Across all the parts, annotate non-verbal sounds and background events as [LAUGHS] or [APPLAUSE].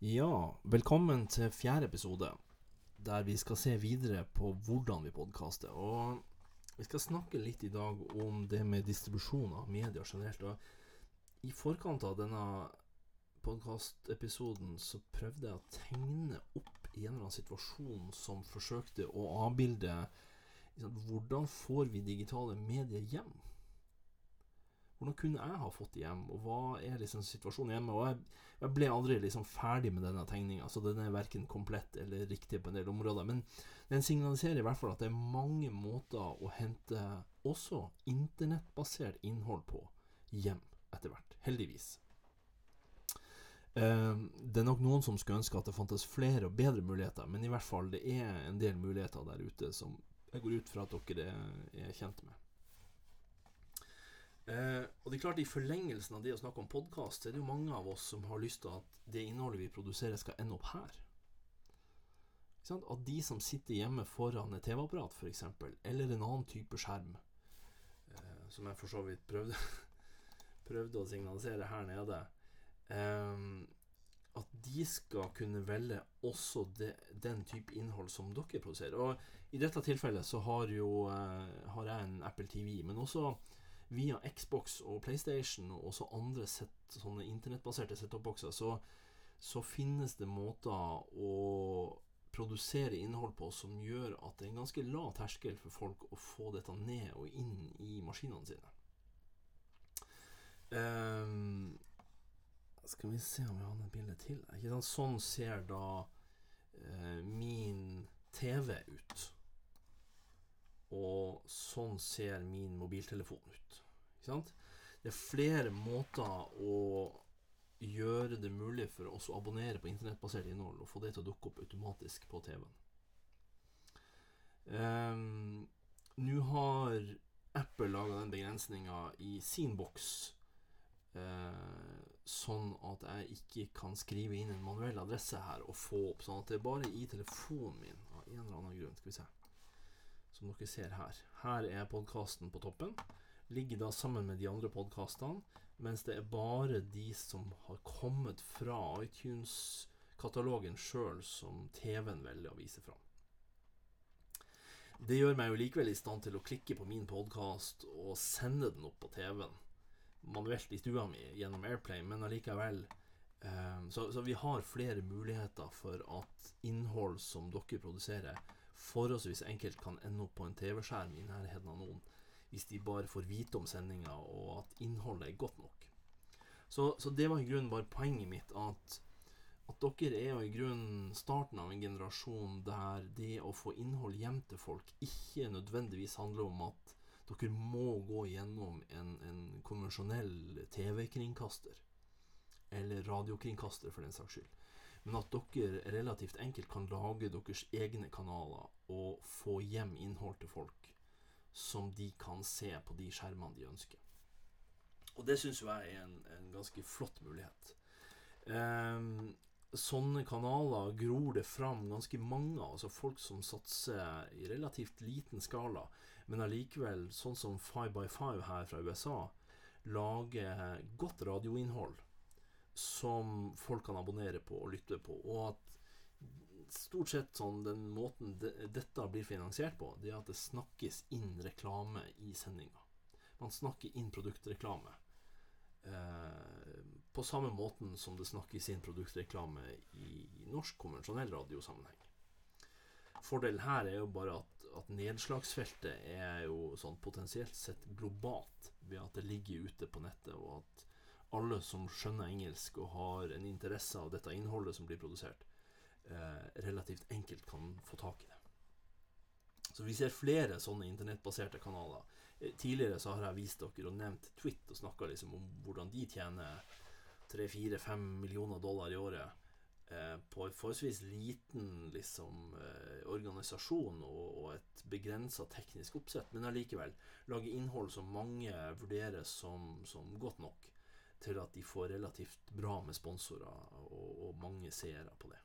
Ja, velkommen til fjerde episode, der vi skal se videre på hvordan vi podkaster. Og vi skal snakke litt i dag om det med distribusjon av media generelt. Og i forkant av denne podkastepisoden så prøvde jeg å tegne opp i en eller annen situasjon som forsøkte å avbilde liksom, hvordan får vi digitale medier hjem? Hvordan kunne jeg ha fått det hjem, og hva er liksom situasjonen hjemme? Og jeg, jeg ble aldri liksom ferdig med denne tegninga, så den er verken komplett eller riktig på en del områder. Men den signaliserer i hvert fall at det er mange måter å hente også internettbasert innhold på hjem etter hvert. Heldigvis. Uh, det er nok noen som skulle ønske at det fantes flere og bedre muligheter, men i hvert fall det er en del muligheter der ute som jeg går ut fra at dere er, er kjent med. Og det er klart I forlengelsen av det å snakke om podkast, er det jo mange av oss som har lyst til at det innholdet vi produserer, skal ende opp her. At de som sitter hjemme foran et TV-apparat, f.eks., eller en annen type skjerm, eh, som jeg for så vidt prøvde, [LAUGHS] prøvde å signalisere her nede eh, At de skal kunne velge også de, den type innhold som dere produserer. Og I dette tilfellet så har, jo, eh, har jeg en Apple TV, men også via Xbox og PlayStation og også andre set, sånne internettbaserte set-up-bokser, så, så, finnes det måter å produsere innhold på som gjør at det er en ganske lav terskel for folk å få dette ned og inn i maskinene sine. Um, skal vi se om vi har et bilde til. Sånn ser da uh, min TV ut. Og sånn ser min mobiltelefon ut. Ikke sant? Det er flere måter å gjøre det mulig for oss å abonnere på internettbasert innhold og få det til å dukke opp automatisk på TV-en. Um, Nå har Apple laga den begrensninga i sin boks, uh, sånn at jeg ikke kan skrive inn en manuell adresse her og få opp. Sånn at det er bare i telefonen min av en eller annen grunn. Skal vi se som dere ser her. Her er podkasten på toppen. Ligger da sammen med de andre podkastene, mens det er bare de som har kommet fra iTunes-katalogen sjøl, som TV-en velger å vise fram. Det gjør meg jo likevel i stand til å klikke på min podkast og sende den opp på TV-en manuelt i stua mi gjennom Airplay, men allikevel eh, så, så, vi har flere muligheter for at innhold som dere produserer, forholdsvis enkelt kan ende opp på en TV-skjerm i nærheten av noen, hvis de bare får vite om sendinga og at innholdet er godt nok. Så, så, det var i grunnen bare poenget mitt, at, at dere er jo i grunnen starten av en generasjon der det å få innhold hjem til folk ikke nødvendigvis handler om at dere må gå gjennom en, en konvensjonell TV-kringkaster. Eller radiokringkaster, for den saks skyld men at dere relativt enkelt kan lage deres egne kanaler og få hjem innhold til folk som de kan se på de skjermene de ønsker. Og det syns jeg er en, en, ganske flott mulighet. Um, sånne kanaler gror det fram ganske mange Altså folk som satser i relativt liten skala, men allikevel, sånn som Five by Five her fra USA, lager godt radioinnhold som folk kan abonnere på og lytte på. Og at stort sett sånn den måten de, dette blir finansiert på, det er at det snakkes inn reklame i sendinga. Man snakker inn produktreklame. Eh, på samme måten som det snakkes inn produktreklame i norsk konvensjonell radiosammenheng. Fordelen her er jo bare at, at, nedslagsfeltet er jo sånn potensielt sett globalt ved at det ligger ute på nettet, og at alle som skjønner engelsk og har en interesse av dette innholdet som blir produsert, eh, relativt enkelt kan få tak i det. Så vi ser flere sånne internettbaserte kanaler. Eh, tidligere så har jeg vist dere og nevnt Twit og snakka liksom om hvordan de tjener 3-4-5 millioner dollar i året eh, på en forholdsvis liten liksom, eh, organisasjon og, og et begrensa teknisk oppsett, men allikevel lage innhold som mange vurderer som, som godt nok til at de får relativt bra med sponsorer og, og mange seere på det.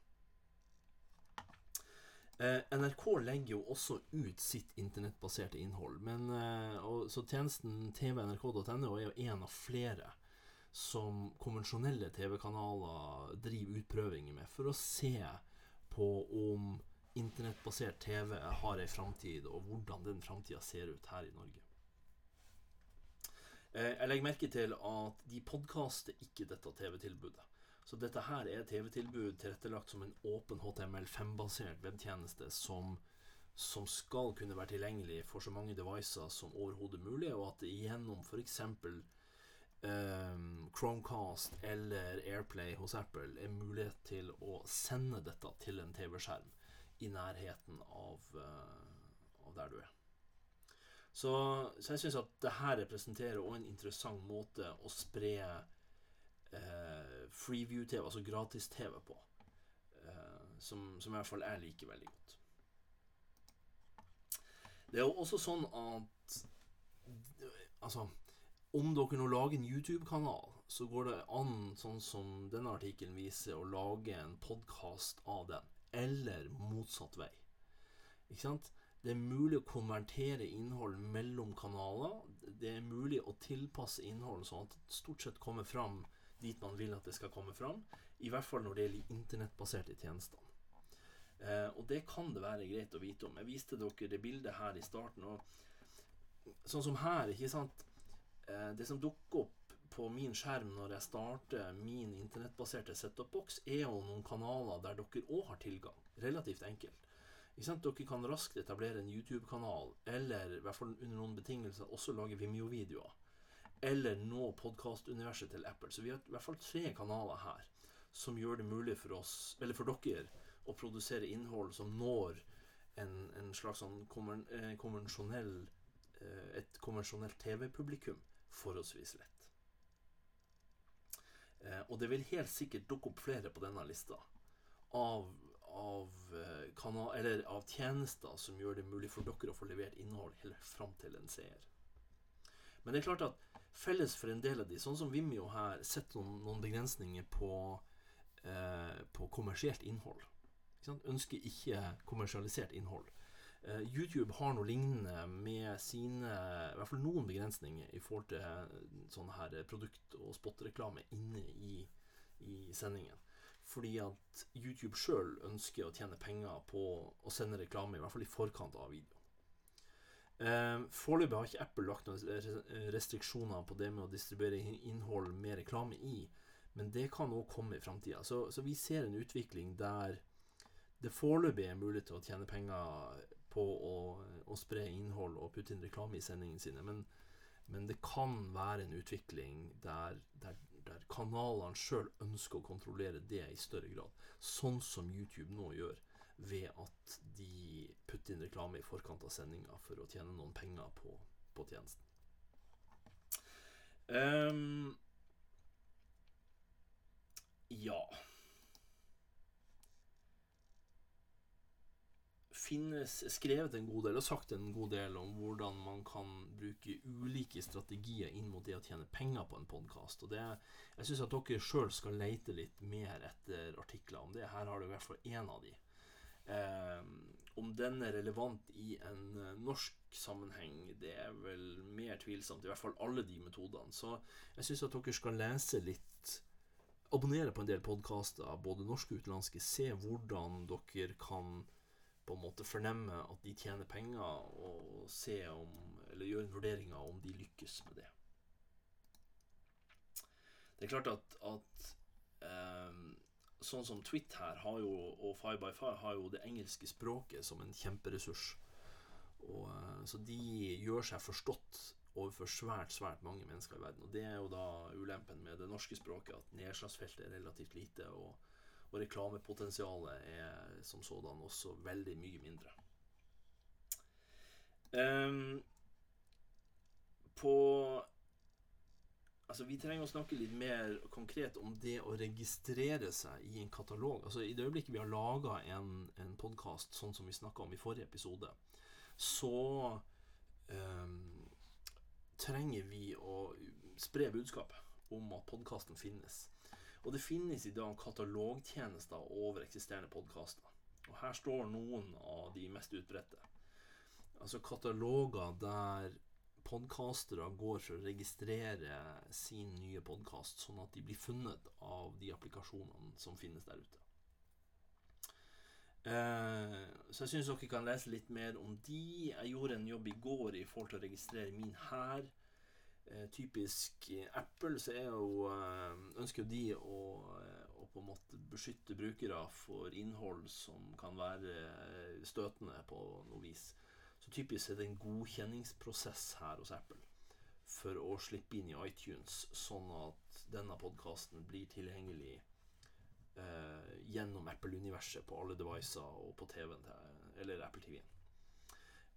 Eh, NRK legger jo også ut sitt internettbaserte innhold. Men, eh, og, så tjenesten tv.nrk.no er jo en av flere som konvensjonelle TV-kanaler driver utprøvinger med, for å se på om internettbasert TV har ei framtid, og hvordan den framtida ser ut her i Norge. Eh, jeg legger merke til at de podkaster ikke dette TV-tilbudet. Så dette her er TV-tilbud tilrettelagt som en åpen HTML5-basert webtjeneste som, som, skal kunne være tilgjengelig for så mange devices som overhodet mulig, og at gjennom f.eks. Um, Chromecast eller Airplay hos Apple er mulighet til å sende dette til en TV-skjerm i nærheten av, uh, av, der du er. Så, så jeg syns at det her representerer også en interessant måte å spre eh, freeview-TV, altså gratis-TV, på. Eh, som, som, i hvert fall jeg liker veldig godt. Det er jo også sånn at Altså om dere nå lager en YouTube-kanal, så går det an, sånn som denne artikkelen viser, å lage en podkast av den. Eller motsatt vei. Ikke sant? Det er mulig å konvertere innhold mellom kanaler. Det er mulig å tilpasse innhold sånn at det stort sett kommer fram dit man vil at det skal komme fram. I hvert fall når det gjelder internettbaserte tjenester. Eh, og det kan det være greit å vite om. Jeg viste dere det bildet her i starten. Og sånn som her, ikke sant Eh, det som dukker opp på min skjerm når jeg starter min internettbaserte setup-boks, er jo noen kanaler der dere òg har tilgang. Relativt enkelt. Dere kan raskt etablere en YouTube-kanal, eller i hvert fall under noen betingelser også lage Vimeo-videoer. Eller nå podkastuniverset til Apple. Så vi har i hvert fall tre kanaler her som gjør det mulig for oss, eller for dere, å produsere innhold som når en, en slags sånn eh, konvensjonell eh, et konvensjonelt TV-publikum forholdsvis lett. Eh, og det vil helt sikkert dukke opp flere på denne lista av, av, kanal, eller av, tjenester som gjør det mulig for dere å få levert innhold helt fram til en seer. Men det er klart at felles for en del av de, sånn som Vimeo her, setter noen, noen begrensninger på, eh, på kommersielt innhold. Ikke Ønsker ikke kommersialisert innhold. Eh, YouTube har noe lignende med sine I hvert fall noen begrensninger i forhold til eh, sånn her produkt- og spotreklame inne i, i sendingen. Fordi at YouTube sjøl ønsker å tjene penger på å sende reklame, i hvert fall i forkant av video. Eh, Foreløpig har ikke Apple lagt noen restriksjoner på det med å distribuere innhold med reklame i, men det kan òg komme i framtida. Så, så, vi ser en utvikling der det foreløpig er mulig til å tjene penger på å, å, spre innhold og putte inn reklame i sendingene sine. Men, men det kan være en utvikling der, der, der kanalene sjøl ønsker å kontrollere det i større grad. Sånn som YouTube nå gjør, ved at de putter inn reklame i forkant av sendinga for å tjene noen penger på, på tjenesten. Um, ja finnes skrevet en god del og sagt en god del om hvordan man kan bruke ulike strategier inn mot det å tjene penger på en podkast. Jeg syns at dere sjøl skal leite litt mer etter artikler om det. Her har du i hvert fall én av de. Eh, om den er relevant i en eh, norsk sammenheng, det er vel mer tvilsomt. I hvert fall alle de metodene. Så jeg syns at dere skal lese litt Abonnere på en del podkaster, både norske og utenlandske. Se hvordan dere kan på en måte fornemme at de tjener penger, og se om Eller gjøre vurderinger om de lykkes med det. Det er klart at, at um, sånn som Twit her har jo, og Five by Five har jo det engelske språket som en kjemperessurs. Og, uh, så de gjør seg forstått overfor svært svært mange mennesker i verden. Og det er jo da ulempen med det norske språket, at nedslagsfeltet er relativt lite. og og reklamepotensialet er som sådan også veldig mye mindre. Um, på Altså, Vi trenger å snakke litt mer konkret om det å registrere seg i en katalog. Altså, I det øyeblikket vi har laga en, en podkast sånn som vi snakka om i forrige episode, så um, trenger vi å spre budskapet om at podkasten finnes. Og det finnes i dag katalogtjenester over eksisterende podkaster. Og her står noen av de mest utbredte. Altså kataloger der podkastere går for å registrere sin nye podkast, sånn at de blir funnet av de applikasjonene som finnes der ute. Eh, så jeg syns dere kan lese litt mer om de. Jeg gjorde en jobb i går i forhold til å registrere min her. Eh, typisk Apple så jo, eh, ønsker jo de å, å, på en måte beskytte brukere for innhold som kan være støtende på noe vis. Så typisk er det en godkjenningsprosess her hos Apple for å slippe inn i iTunes, sånn at denne podkasten blir tilgjengelig eh, gjennom Apple-universet på alle devicer og på TV-en eller Apple TV-en.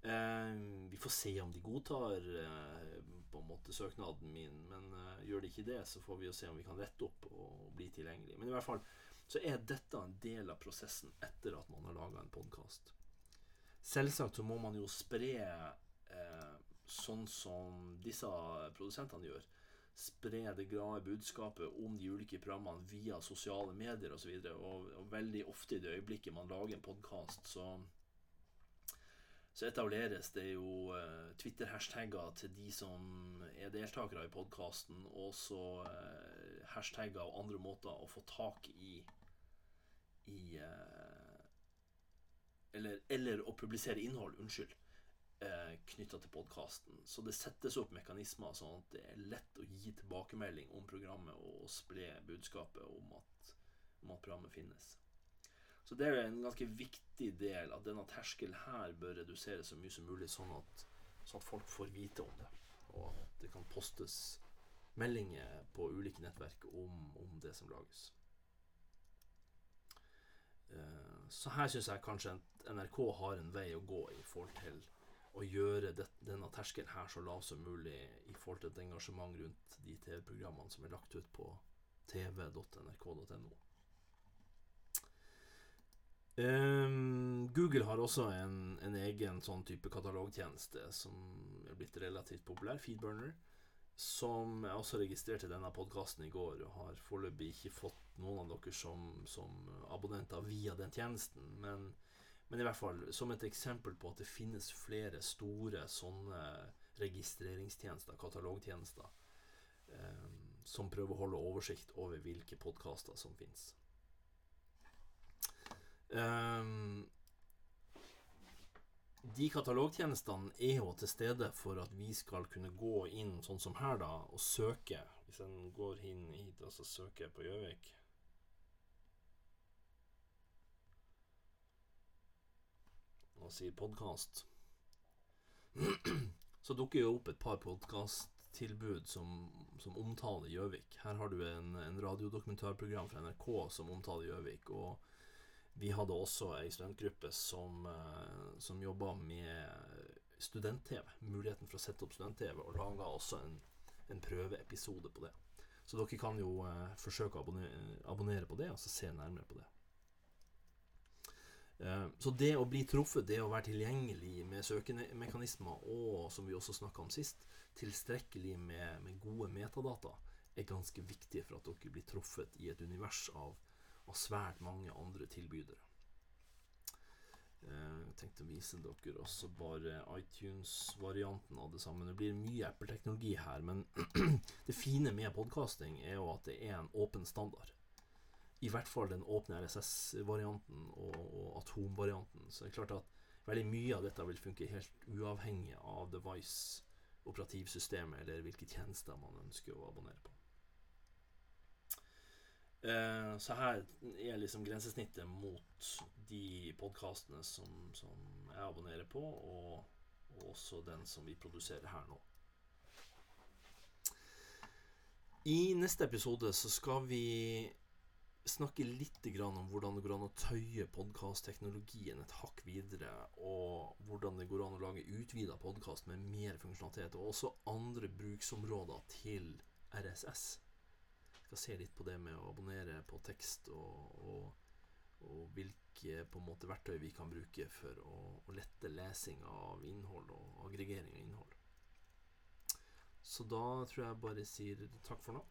Eh, vi får se om de godtar eh, på en måte søknaden min, men uh, gjør det ikke det, så får vi jo se om vi kan rette opp og bli tilgjengelig. Men i hvert fall så er dette en del av prosessen etter at man har laga en podkast. Selvsagt så må man jo spre uh, sånn som disse produsentene gjør spre det glade budskapet om de ulike programmene via sosiale medier osv. Og, så og, og veldig ofte i det øyeblikket man lager en podkast, så, så etableres det jo uh, Twitter-hashtagger til de som er deltakere i podkasten, og så uh, hashtagger og andre måter å få tak i i uh, eller, eller å publisere innhold. Unnskyld eh, knytta til podkasten. Så det settes opp mekanismer sånn at det er lett å gi tilbakemelding om programmet og spre budskapet om at, om at programmet finnes. Så det er en ganske viktig del at denne terskelen her bør reduseres så mye som mulig, sånn at, sånn at folk får vite om det. Og at det kan postes meldinger på ulike nettverk om, om det som lages. Eh, så her syns jeg kanskje NRK har en vei å gå i forhold til å gjøre det, denne terskelen her så lav som mulig i forhold til et engasjement rundt de TV-programmene som er lagt ut på tv.nrk.no. Um, Google har også en, en, egen sånn type katalogtjeneste som er blitt relativt populær, Feedburner, som jeg også registrerte denne podkasten i går, og har foreløpig ikke fått noen av dere som, som abonnenter via den tjenesten. Men men i hvert fall som et eksempel på at det finnes flere store sånne registreringstjenester, katalogtjenester, um, som prøver å holde oversikt over hvilke podkaster som fins. Eh, de katalogtjenestene er jo til stede for at vi skal kunne gå inn sånn som her, da, og søke. Hvis en går inn hit og så søker på Gjøvik og sier podkast, [CLEARS THROAT] så dukker jo opp et par podkasttilbud som, som omtaler Gjøvik. Her har du en, en radiodokumentarprogram fra NRK som omtaler Gjøvik. Og vi hadde også ei studentgruppe som, uh, som jobba med student-TV. Muligheten for å sette opp student-TV, og laga også en, en, prøveepisode på det. Så dere kan jo eh, forsøke å abonnere, abonnere på det, og så se nærmere på det. Eh, så det å bli truffet, det å være tilgjengelig med søkemekanismer og, som vi også snakka om sist, tilstrekkelig med, med, gode metadata, er ganske viktig for at dere blir truffet i et univers av, av svært mange andre tilbydere. Eh, jeg tenkte å vise dere også bare iTunes-varianten av det samme. Det blir mye Apple-teknologi her, men [CLEARS THROAT] det fine med podkasting er jo at det er en åpen standard i hvert fall den åpne RSS-varianten og, og Atom-varianten. Så det er klart at veldig mye av dette vil funke helt uavhengig av device, operativsystemet eller hvilke tjenester man ønsker å abonnere på. Eh, så her er liksom grensesnittet mot de podkastene som, som, jeg abonnerer på, og, og også den som vi produserer her nå. I neste episode så skal vi snakke litt om hvordan det går an å tøye podkastteknologien et hakk videre, og hvordan det går an å lage utvida podkast med mer funksjonalitet, og også andre bruksområder til RSS. Skal se litt på det med å abonnere på tekst, og, og, og hvilke på en måte verktøy vi kan bruke for å, å lette lesing av innhold og aggregering av innhold. Så da tror jeg bare sier takk for nå.